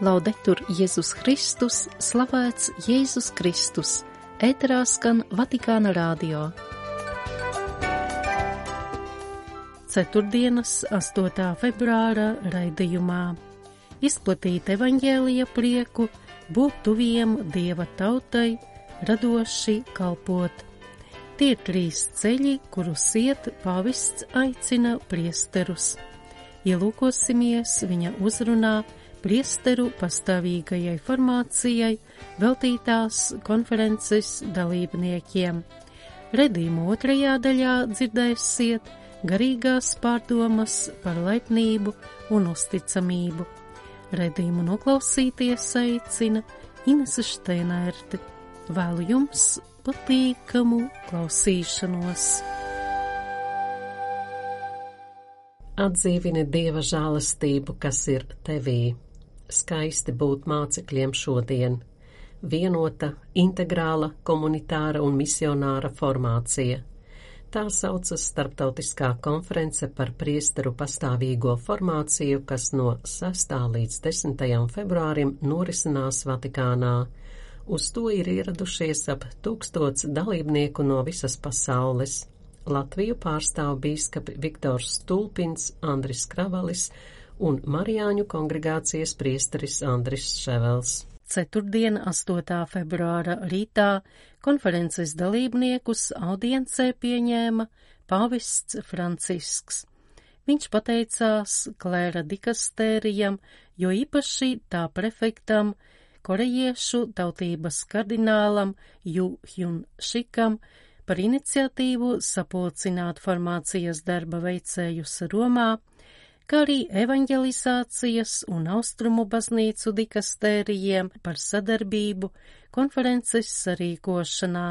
Laudetur Jēzus Kristus, slavēts Jēzus Kristus, ēterā skan Vatikāna rādio. Ceturtdienas 8. februāra raidījumā izplatīt evaņģēlija prieku, būt tuviem Dieva tautai, radoši kalpot. Tie trīs ceļi, kurus iet pavists aicina priesterus. Ielūkosimies viņa uzrunā priesteru pastāvīgajai formācijai veltītās konferences dalībniekiem. Redījuma otrajā daļā dzirdēsiet garīgās pārdomas par laipnību un uzticamību. Redījumu noklausīties aicina Inese Šteinērti. Vēlu jums patīkamu klausīšanos! Atdzīvini Dieva žālastību, kas ir tevī. Skaisti būt mācekļiem šodien. Vienota, integrāla, komunitāra un misionāra formācija. Tā saucas Starptautiskā konference par priesteru pastāvīgo formāciju, kas no 6. līdz 10. februārim norisinās Vatikānā. Uz to ir ieradušies ap tūkstots dalībnieku no visas pasaules. Latviju pārstāv bīskapi Viktors Stulpins, Andris Kravalis un Marijāņu kongregācijas priesteris Andris Ševels. Ceturtdien, 8. februāra rītā konferences dalībniekus audiencē pieņēma pavists Francisks. Viņš pateicās Klēra dikastērijam, jo īpaši tā prefektam, korejiešu tautības kardinālam Ju Hyun Šikam, par iniciatīvu sapulcināt formācijas darba veicējus Romā, kā arī evanģelizācijas un austrumu baznīcu dikastērijiem par sadarbību konferences sarīkošanā.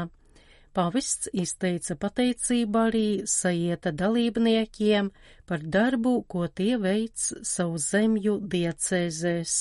Pavists izteica pateicību arī sajieta dalībniekiem par darbu, ko tie veic savu zemju diecēzēs.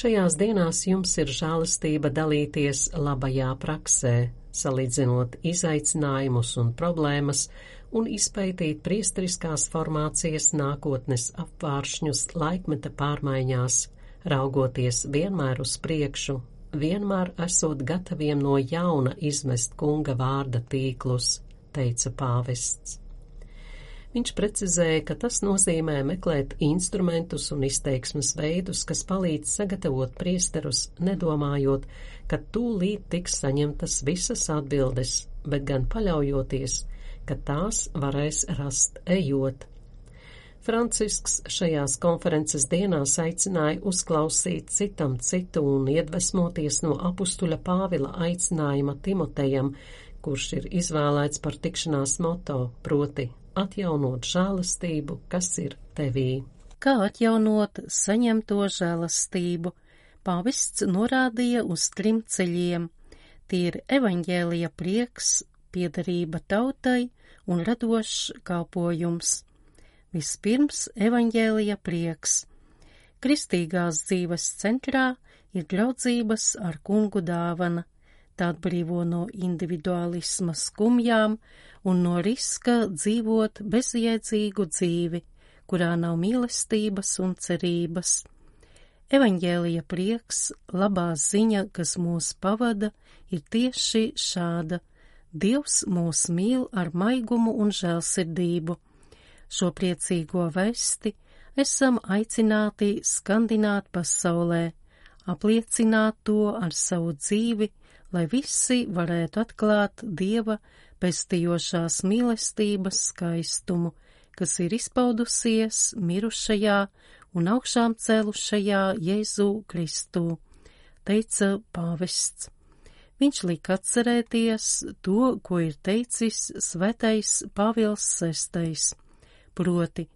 Šajās dienās jums ir žēlastība dalīties labajā praksē, salīdzinot izaicinājumus un problēmas un izpētīt priestariskās formācijas nākotnes apvāršņus laikmeta pārmaiņās, raugoties vienmēr uz priekšu, vienmēr esot gataviem no jauna izmest kunga vārda tīklus, teica pāvests. Viņš precizēja, ka tas nozīmē meklēt instrumentus un izteiksmes veidus, kas palīdz sagatavot priesterus, nedomājot, ka tūlīt tiks saņemtas visas atbildes, bet gan paļaujoties, ka tās varēs rast ejot. Francisks šajās konferences dienās aicināja uzklausīt citam citu un iedvesmoties no apustuļa Pāvila aicinājuma Timotejam, kurš ir izvēlēts par tikšanās moto, proti atjaunot žēlastību, kas ir tevī. Kā atjaunot saņemto žēlastību? Pāvists norādīja uz trim ceļiem. Tie ir evaņģēlija prieks, piedarība tautai un radošs kalpojums. Vispirms evaņģēlija prieks. Kristīgās dzīves centrā ir draudzības ar kungu dāvana, tā atbrīvo no individualisma skumjām un no riska dzīvot bezjēdzīgu dzīvi, kurā nav mīlestības un cerības. Evaņģēlija prieks, labā ziņa, kas mūs pavada, ir tieši šāda. Dievs mūs mīl ar maigumu un žēlsirdību. Šo priecīgo vesti esam aicināti skandināt pasaulē, apliecināt to ar savu dzīvi, lai visi varētu atklāt Dieva pestījošās mīlestības skaistumu, kas ir izpaudusies mirušajā un augšām cēlušajā Jēzu Kristu, teica pāvests. Viņš lika atcerēties to, ko ir teicis svētais Pāvils VI, proti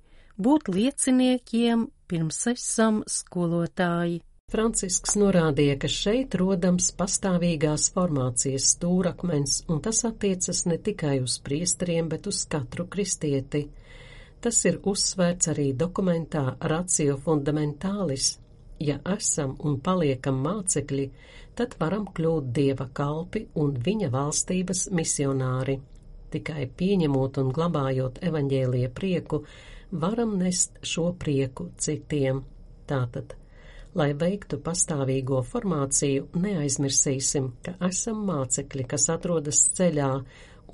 būt lieciniekiem pirms esam skolotāji. Francisks norādīja, ka šeit rodams pastāvīgās formācijas stūrakmens, un tas attiecas ne tikai uz priesteriem, bet uz katru kristieti. Tas ir uzsvērts arī dokumentā Ratio Fundamentālis. Ja esam un paliekam mācekļi, tad varam kļūt dieva kalpi un viņa valstības misionāri. Tikai pieņemot un glabājot evaņģēlie prieku, varam nest šo prieku citiem. Tātad Lai veiktu pastāvīgo formāciju, neaizmirsīsim, ka esam mācekļi, kas atrodas ceļā,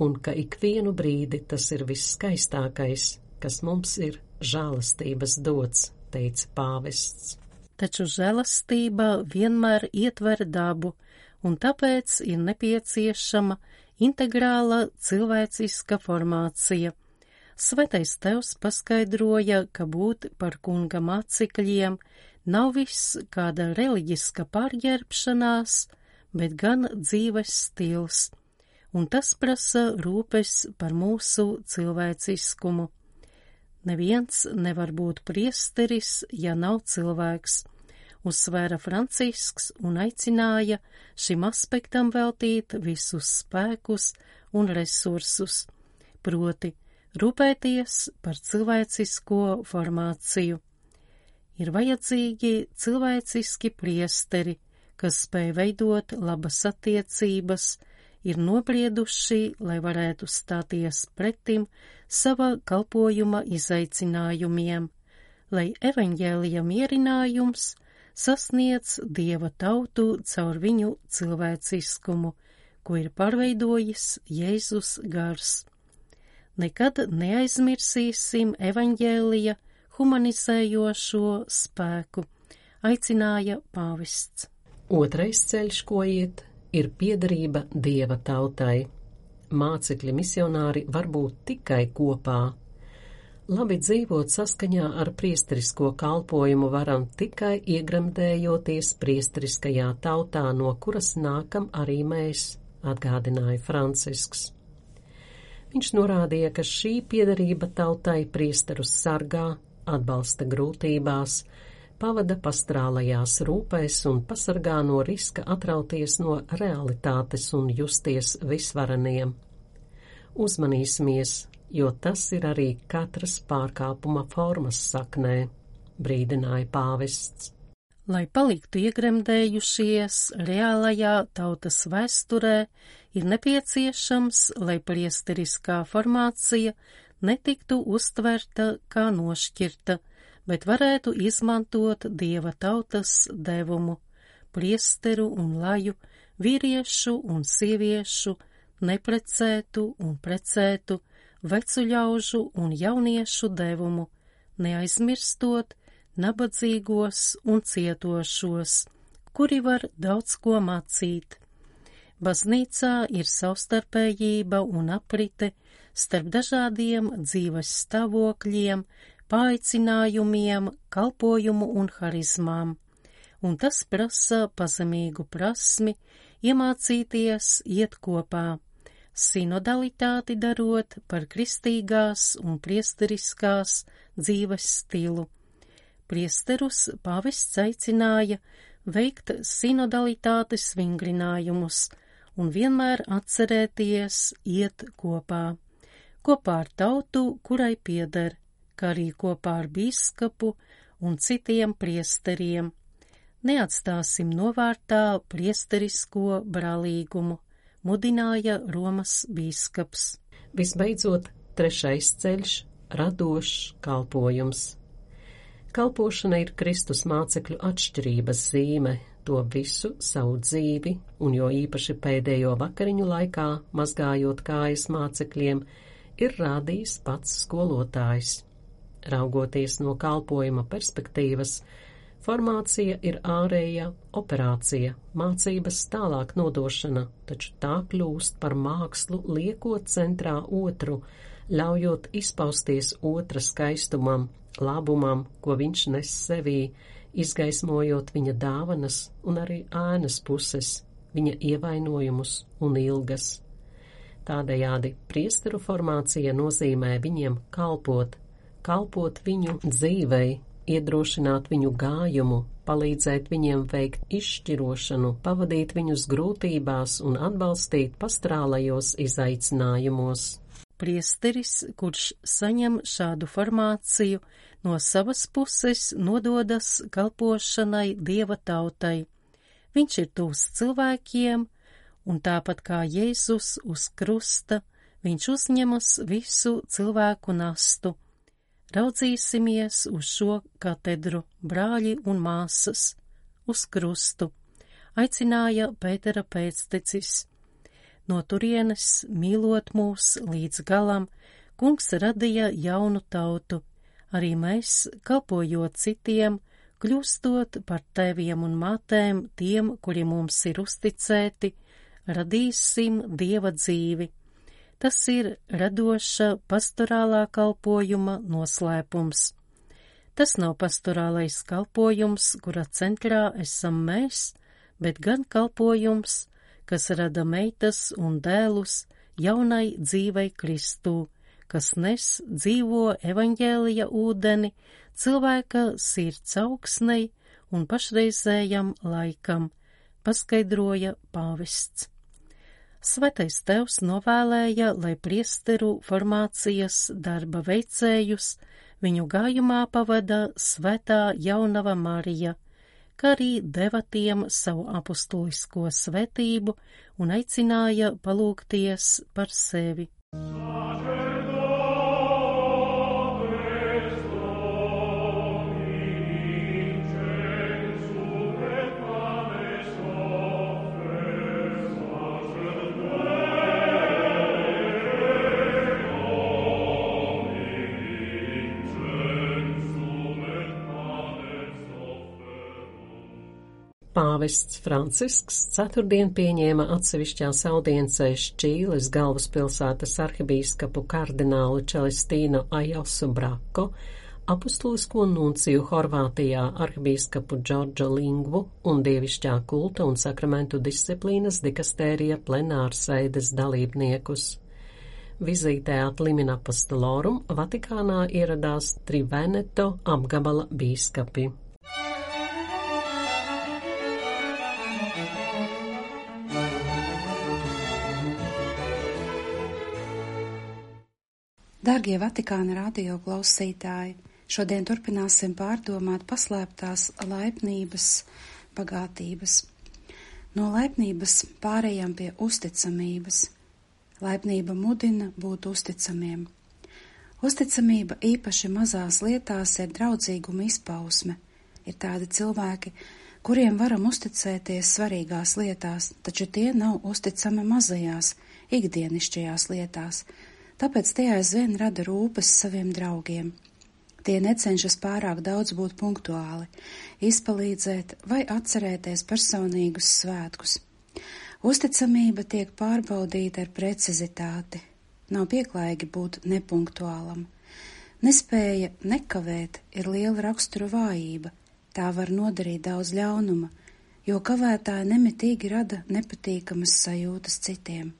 un ka ikvienu brīdi tas ir visskaistākais, kas mums ir žēlastības dots, teica pāvests. Taču žēlastība vienmēr ietver dabu, un tāpēc ir nepieciešama integrāla cilvēciska formācija. Svētais tevs paskaidroja, ka būt par kunga mācekļiem nav viss kāda reliģiska pārģērbšanās, bet gan dzīves stils, un tas prasa rūpes par mūsu cilvēciskumu. Neviens nevar būt priesteris, ja nav cilvēks, uzsvēra Francisks un aicināja šim aspektam veltīt visus spēkus un resursus, proti rūpēties par cilvēcisko formāciju. Ir vajadzīgi cilvēciski priesteri, kas spēj veidot labas attiecības, ir nobrieduši, lai varētu stāties pretim sava kalpojuma izaicinājumiem, lai evaņģēlija mierinājums sasniedz dieva tautu caur viņu cilvēciskumu, ko ir pārveidojis Jēzus gars. Nekad neaizmirsīsim evaņģēlija humanizējošo spēku, aicināja pāvests. Otrais ceļš, ko iet, ir piedarība dieva tautai. Mācekļi misionāri var būt tikai kopā. Labi dzīvot saskaņā ar priesterisko kalpojumu varam tikai iegremdējoties priesteriskajā tautā, no kuras nākam arī mēs, atgādināja Francisks. Viņš norādīja, ka šī piedarība tautai priesterus sargā, atbalsta grūtībās, pavada pastrālajās rūpēs un pasargā no riska atrauties no realitātes un justies visvareniem. Uzmanīsimies, jo tas ir arī katras pārkāpuma formas saknē, brīdināja pāvests. Lai paliktu iegremdējušies reālajā tautas vēsturē, ir nepieciešams, lai priesteriskā formācija netiktu uztverta kā nošķirta, bet varētu izmantot dieva tautas devumu, priesteru un laju, vīriešu un sieviešu, neprecētu un precētu, vecu ļaužu un jauniešu devumu, neaizmirstot nabadzīgos un cietošos, kuri var daudz ko mācīt. Baznīcā ir savstarpējība un aprite, starp dažādiem dzīves stāvokļiem, paaicinājumiem, kalpojumu un harizmām, un tas prasa pazemīgu prasmi iemācīties iet kopā, sinodalitāti darot par kristīgās un priesteriskās dzīves stilu. Priesterus pavests aicināja veikt sinodalitātes vingrinājumus un vienmēr atcerēties iet kopā kopā ar tautu, kurai pieder, kā arī kopā ar bīskapu un citiem priesteriem. Neatstāsim novārtā priesterisko brālīgumu, mudināja Romas bīskaps. Visbeidzot, trešais ceļš - radošs kalpojums. Kalpošana ir Kristus mācekļu atšķirības zīme, to visu savu dzīvi, un jo īpaši pēdējo vakariņu laikā, mazgājot kājas mācekļiem, ir rādījis pats skolotājs. Raugoties no kalpojuma perspektīvas, formācija ir ārēja operācija, mācības tālāk nodošana, taču tā kļūst par mākslu liekot centrā otru, ļaujot izpausties otra skaistumam, labumam, ko viņš nes sevī, izgaismojot viņa dāvanas un arī ēnas puses, viņa ievainojumus un ilgas. Tādējādi priesteru formācija nozīmē viņiem kalpot, kalpot viņu dzīvei, iedrošināt viņu gājumu, palīdzēt viņiem veikt izšķirošanu, pavadīt viņus grūtībās un atbalstīt pastrālajos izaicinājumos. Priesteris, kurš saņem šādu formāciju, no savas puses nododas kalpošanai dieva tautai. Viņš ir tūs cilvēkiem, un tāpat kā Jēzus uz krusta, viņš uzņemas visu cilvēku nastu. Raudzīsimies uz šo katedru, brāļi un māsas, uz krustu, aicināja Pētera pēctecis. No turienes, mīlot mūs līdz galam, kungs radīja jaunu tautu, arī mēs, kalpojot citiem, kļūstot par tēviem un mātēm tiem, kuri mums ir uzticēti, radīsim dieva dzīvi. Tas ir radoša pastorālā kalpojuma noslēpums. Tas nav pastorālais kalpojums, kura centrā esam mēs, bet gan kalpojums, kas rada meitas un dēlus jaunai dzīvei Kristū, kas nes dzīvo evaņģēlija ūdeni cilvēka sirds augsnei un pašreizējam laikam, paskaidroja pāvests. Svētais Tevs novēlēja, lai priesteru formācijas darba veicējus viņu gājumā pavada svētā jaunava Marija, kā arī deva tiem savu apustulisko svētību un aicināja palūgties par sevi. Pāvests Francisks ceturtdien pieņēma atsevišķās audiencēs Čīles galvaspilsētas arhibīskapu kardinālu Čelestīnu Ajosu Brako, apustulisko nunciju Horvātijā arhibīskapu Džordžu Lingvu un dievišķā kulta un sakramentu disciplīnas dikastērija plenārsēdes dalībniekus. Vizītē at Limina Apostolorum Vatikānā ieradās Triveneto apgabala bīskapi. Dārgie Vatikāna radio klausītāji, šodien turpināsim pārdomāt paslēptās laipnības bagātības. No laipnības pārējām pie uzticamības. Laipnība mudina būt uzticamiem. Uzticamība īpaši mazās lietās ir draudzīguma izpausme. Ir tādi cilvēki, kuriem varam uzticēties svarīgās lietās, taču tie nav uzticami mazajās, ikdienišķajās lietās tāpēc tie aizvien rada rūpes saviem draugiem. Tie necenšas pārāk daudz būt punktuāli, izpalīdzēt vai atcerēties personīgus svētkus. Uzticamība tiek pārbaudīta ar precizitāti. Nav pieklājīgi būt nepunktuālam. Nespēja nekavēt ir liela rakstura vājība, tā var nodarīt daudz ļaunuma, jo kavētāja nemitīgi rada nepatīkamas sajūtas citiem.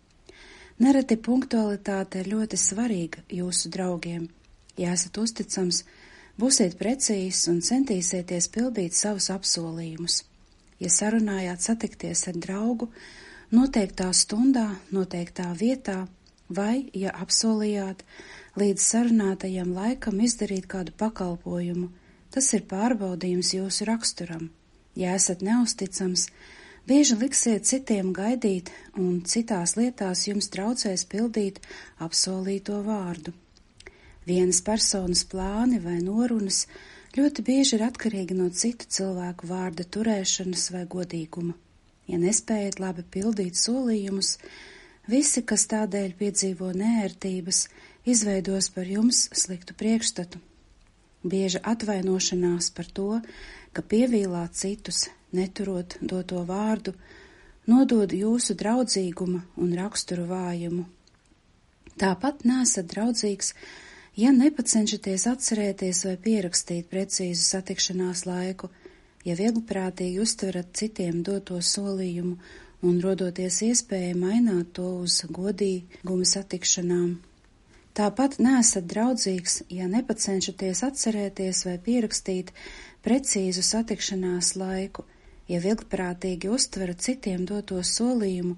Nereti punktualitāte ir ļoti svarīga jūsu draugiem. Ja esat uzticams, būsiet precīzs un centīsieties pildīt savus apsolījumus. Ja sarunājāt satikties ar draugu, noteiktā stundā, noteiktā vietā, vai, ja apsolījāt, līdz sarunātajam laikam izdarīt kādu pakalpojumu, tas ir pārbaudījums jūsu raksturam. Ja esat neusticams, Bieži liksiet citiem gaidīt, un citās lietās jums traucēs pildīt apsolīto vārdu. Vienas personas plāni vai norunas ļoti bieži ir atkarīgi no citu cilvēku vārda turēšanas vai godīguma. Ja nespējat labi pildīt solījumus, visi, kas tādēļ piedzīvo nērtības, izveidos par jums sliktu priekšstatu. Bieža atvainošanās par to, ka pievīlāt citus, neturot doto vārdu, nodod jūsu draudzīguma un raksturu vājumu. Tāpat nesat draudzīgs, ja nepacenšaties atcerēties vai pierakstīt precīzu satikšanās laiku, ja viegliprātīgi uztverat citiem doto solījumu un rodoties iespēja maināt to uz godīgumu satikšanām. Tāpat nesat draudzīgs, ja nepacenšaties atcerēties vai pierakstīt precīzu satikšanās laiku, ja vilgprātīgi uztverat citiem doto solījumu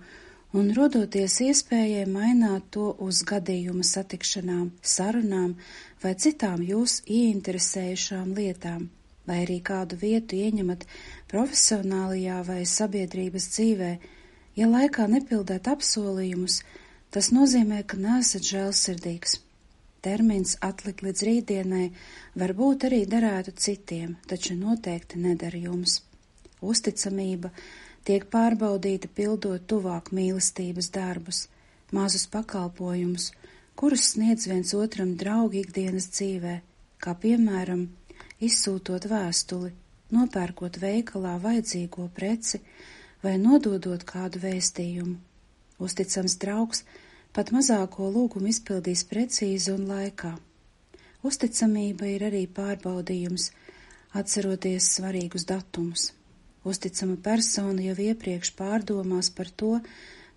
un rodoties iespējai maināt to uz gadījuma satikšanām, sarunām vai citām jūs ieinteresējušām lietām, vai arī kādu vietu ieņemat profesionālajā vai sabiedrības dzīvē, ja laikā nepildēt apsolījumus, tas nozīmē, ka nesat žēlsirdīgs. Termins atlikt līdz rītdienai varbūt arī derētu citiem, taču noteikti nedara jums. Uzticamība tiek pārbaudīta pildot tuvāk mīlestības darbus, mazus pakalpojumus, kurus sniedz viens otram draugi ikdienas dzīvē, kā piemēram izsūtot vēstuli, nopērkot veikalā vajadzīgo preci vai nododot kādu vēstījumu. Uzticams draugs pat mazāko lūgumu izpildīs precīzi un laikā. Uzticamība ir arī pārbaudījums, atceroties svarīgus datumus. Uzticama persona jau iepriekš pārdomās par to,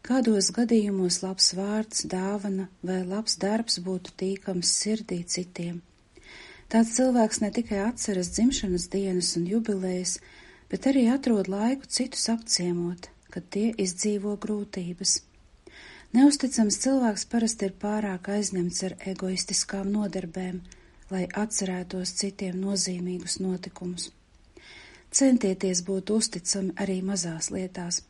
kādos gadījumos labs vārds, dāvana vai labs darbs būtu tīkams sirdī citiem. Tāds cilvēks ne tikai atceras dzimšanas dienas un jubilejas, bet arī atrod laiku citus apciemot, kad tie izdzīvo grūtības. Neusticams cilvēks parasti ir pārāk aizņemts ar egoistiskām nodarbēm, lai atcerētos citiem nozīmīgus notikumus. Centieties būt uzticami arī mazās lietās.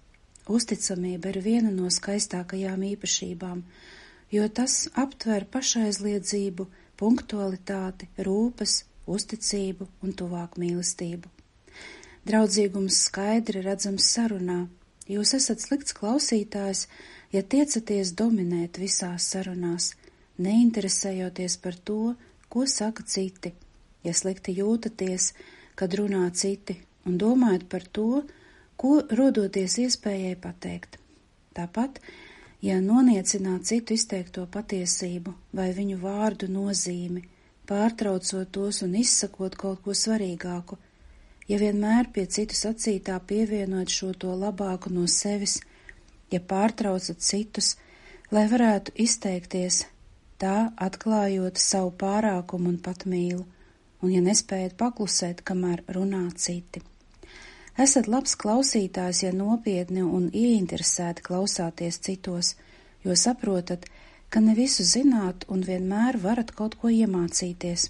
Uzticamība ir viena no skaistākajām īpašībām, jo tas aptver pašaizliedzību, punktualitāti, rūpes, uzticību un tuvāk mīlestību. Draudzīgums skaidri redzams sarunā. Jūs esat slikts klausītājs, ja tiecaties dominēt visās sarunās, neinteresējoties par to, ko saka citi, ja slikti jūtaties, kad runā citi, un domājat par to, ko rodoties iespējai pateikt. Tāpat, ja noniecināt citu izteikto patiesību vai viņu vārdu nozīmi, pārtraucot tos un izsakot kaut ko svarīgāku, ja vienmēr pie citu sacītā pievienot šo to labāku no sevis, ja pārtraucat citus, lai varētu izteikties, tā atklājot savu pārākumu un patmīlu, un ja nespējat paklusēt, kamēr runā citi. Esat labs klausītājs, ja nopietni un ieinteresēti klausāties citos, jo saprotat, ka ne visu zināt un vienmēr varat kaut ko iemācīties.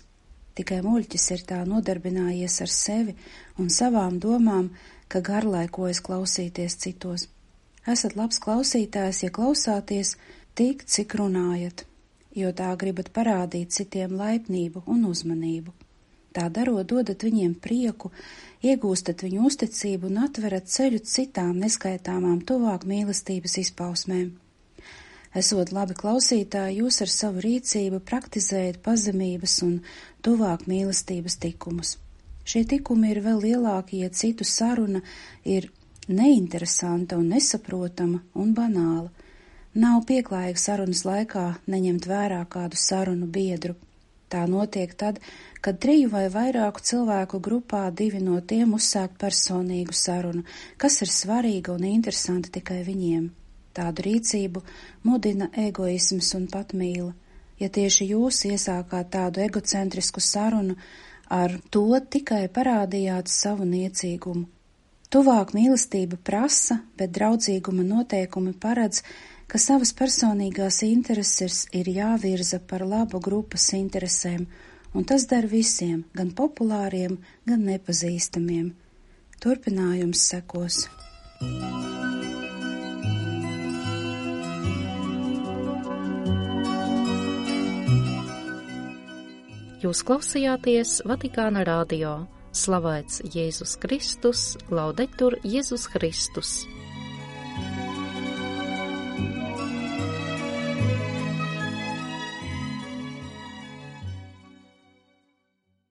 Tikai muļķis ir tā nodarbinājies ar sevi un savām domām, ka garlaikojas klausīties citos. Esat labs klausītājs, ja klausāties tik, cik runājat, jo tā gribat parādīt citiem laipnību un uzmanību. Tā darot, dodat viņiem prieku, iegūstat viņu uzticību un atverat ceļu citām neskaitāmām tuvāk mīlestības izpausmēm. Esot labi klausītāji, jūs ar savu rīcību praktizējat pazemības un tuvāk mīlestības tikumus. Šie tikumi ir vēl lielāki, ja citu saruna ir neinteresanta un nesaprotama un banāla. Nav pieklājīgi sarunas laikā neņemt vērā kādu sarunu biedru. Tā notiek tad, kad triju vai vairāku cilvēku grupā divi no tiem uzsāk personīgu sarunu, kas ir svarīga un interesanta tikai viņiem. Tādu rīcību mudina egoisms un patmīla. Ja tieši jūs iesākāt tādu egocentrisku sarunu, ar to tikai parādījāt savu niecīgumu, Tuvāk mīlestība prasa, bet draudzīguma noteikumi paredz, ka savas personīgās intereses ir jāvirza par labu grupas interesēm, un tas der visiem, gan populāriem, gan nepazīstamiem. Turpinājums sekos. Jūs klausījāties Vatikāna radio Slavēts Jēzus Kristus, laudetur Jēzus Kristus!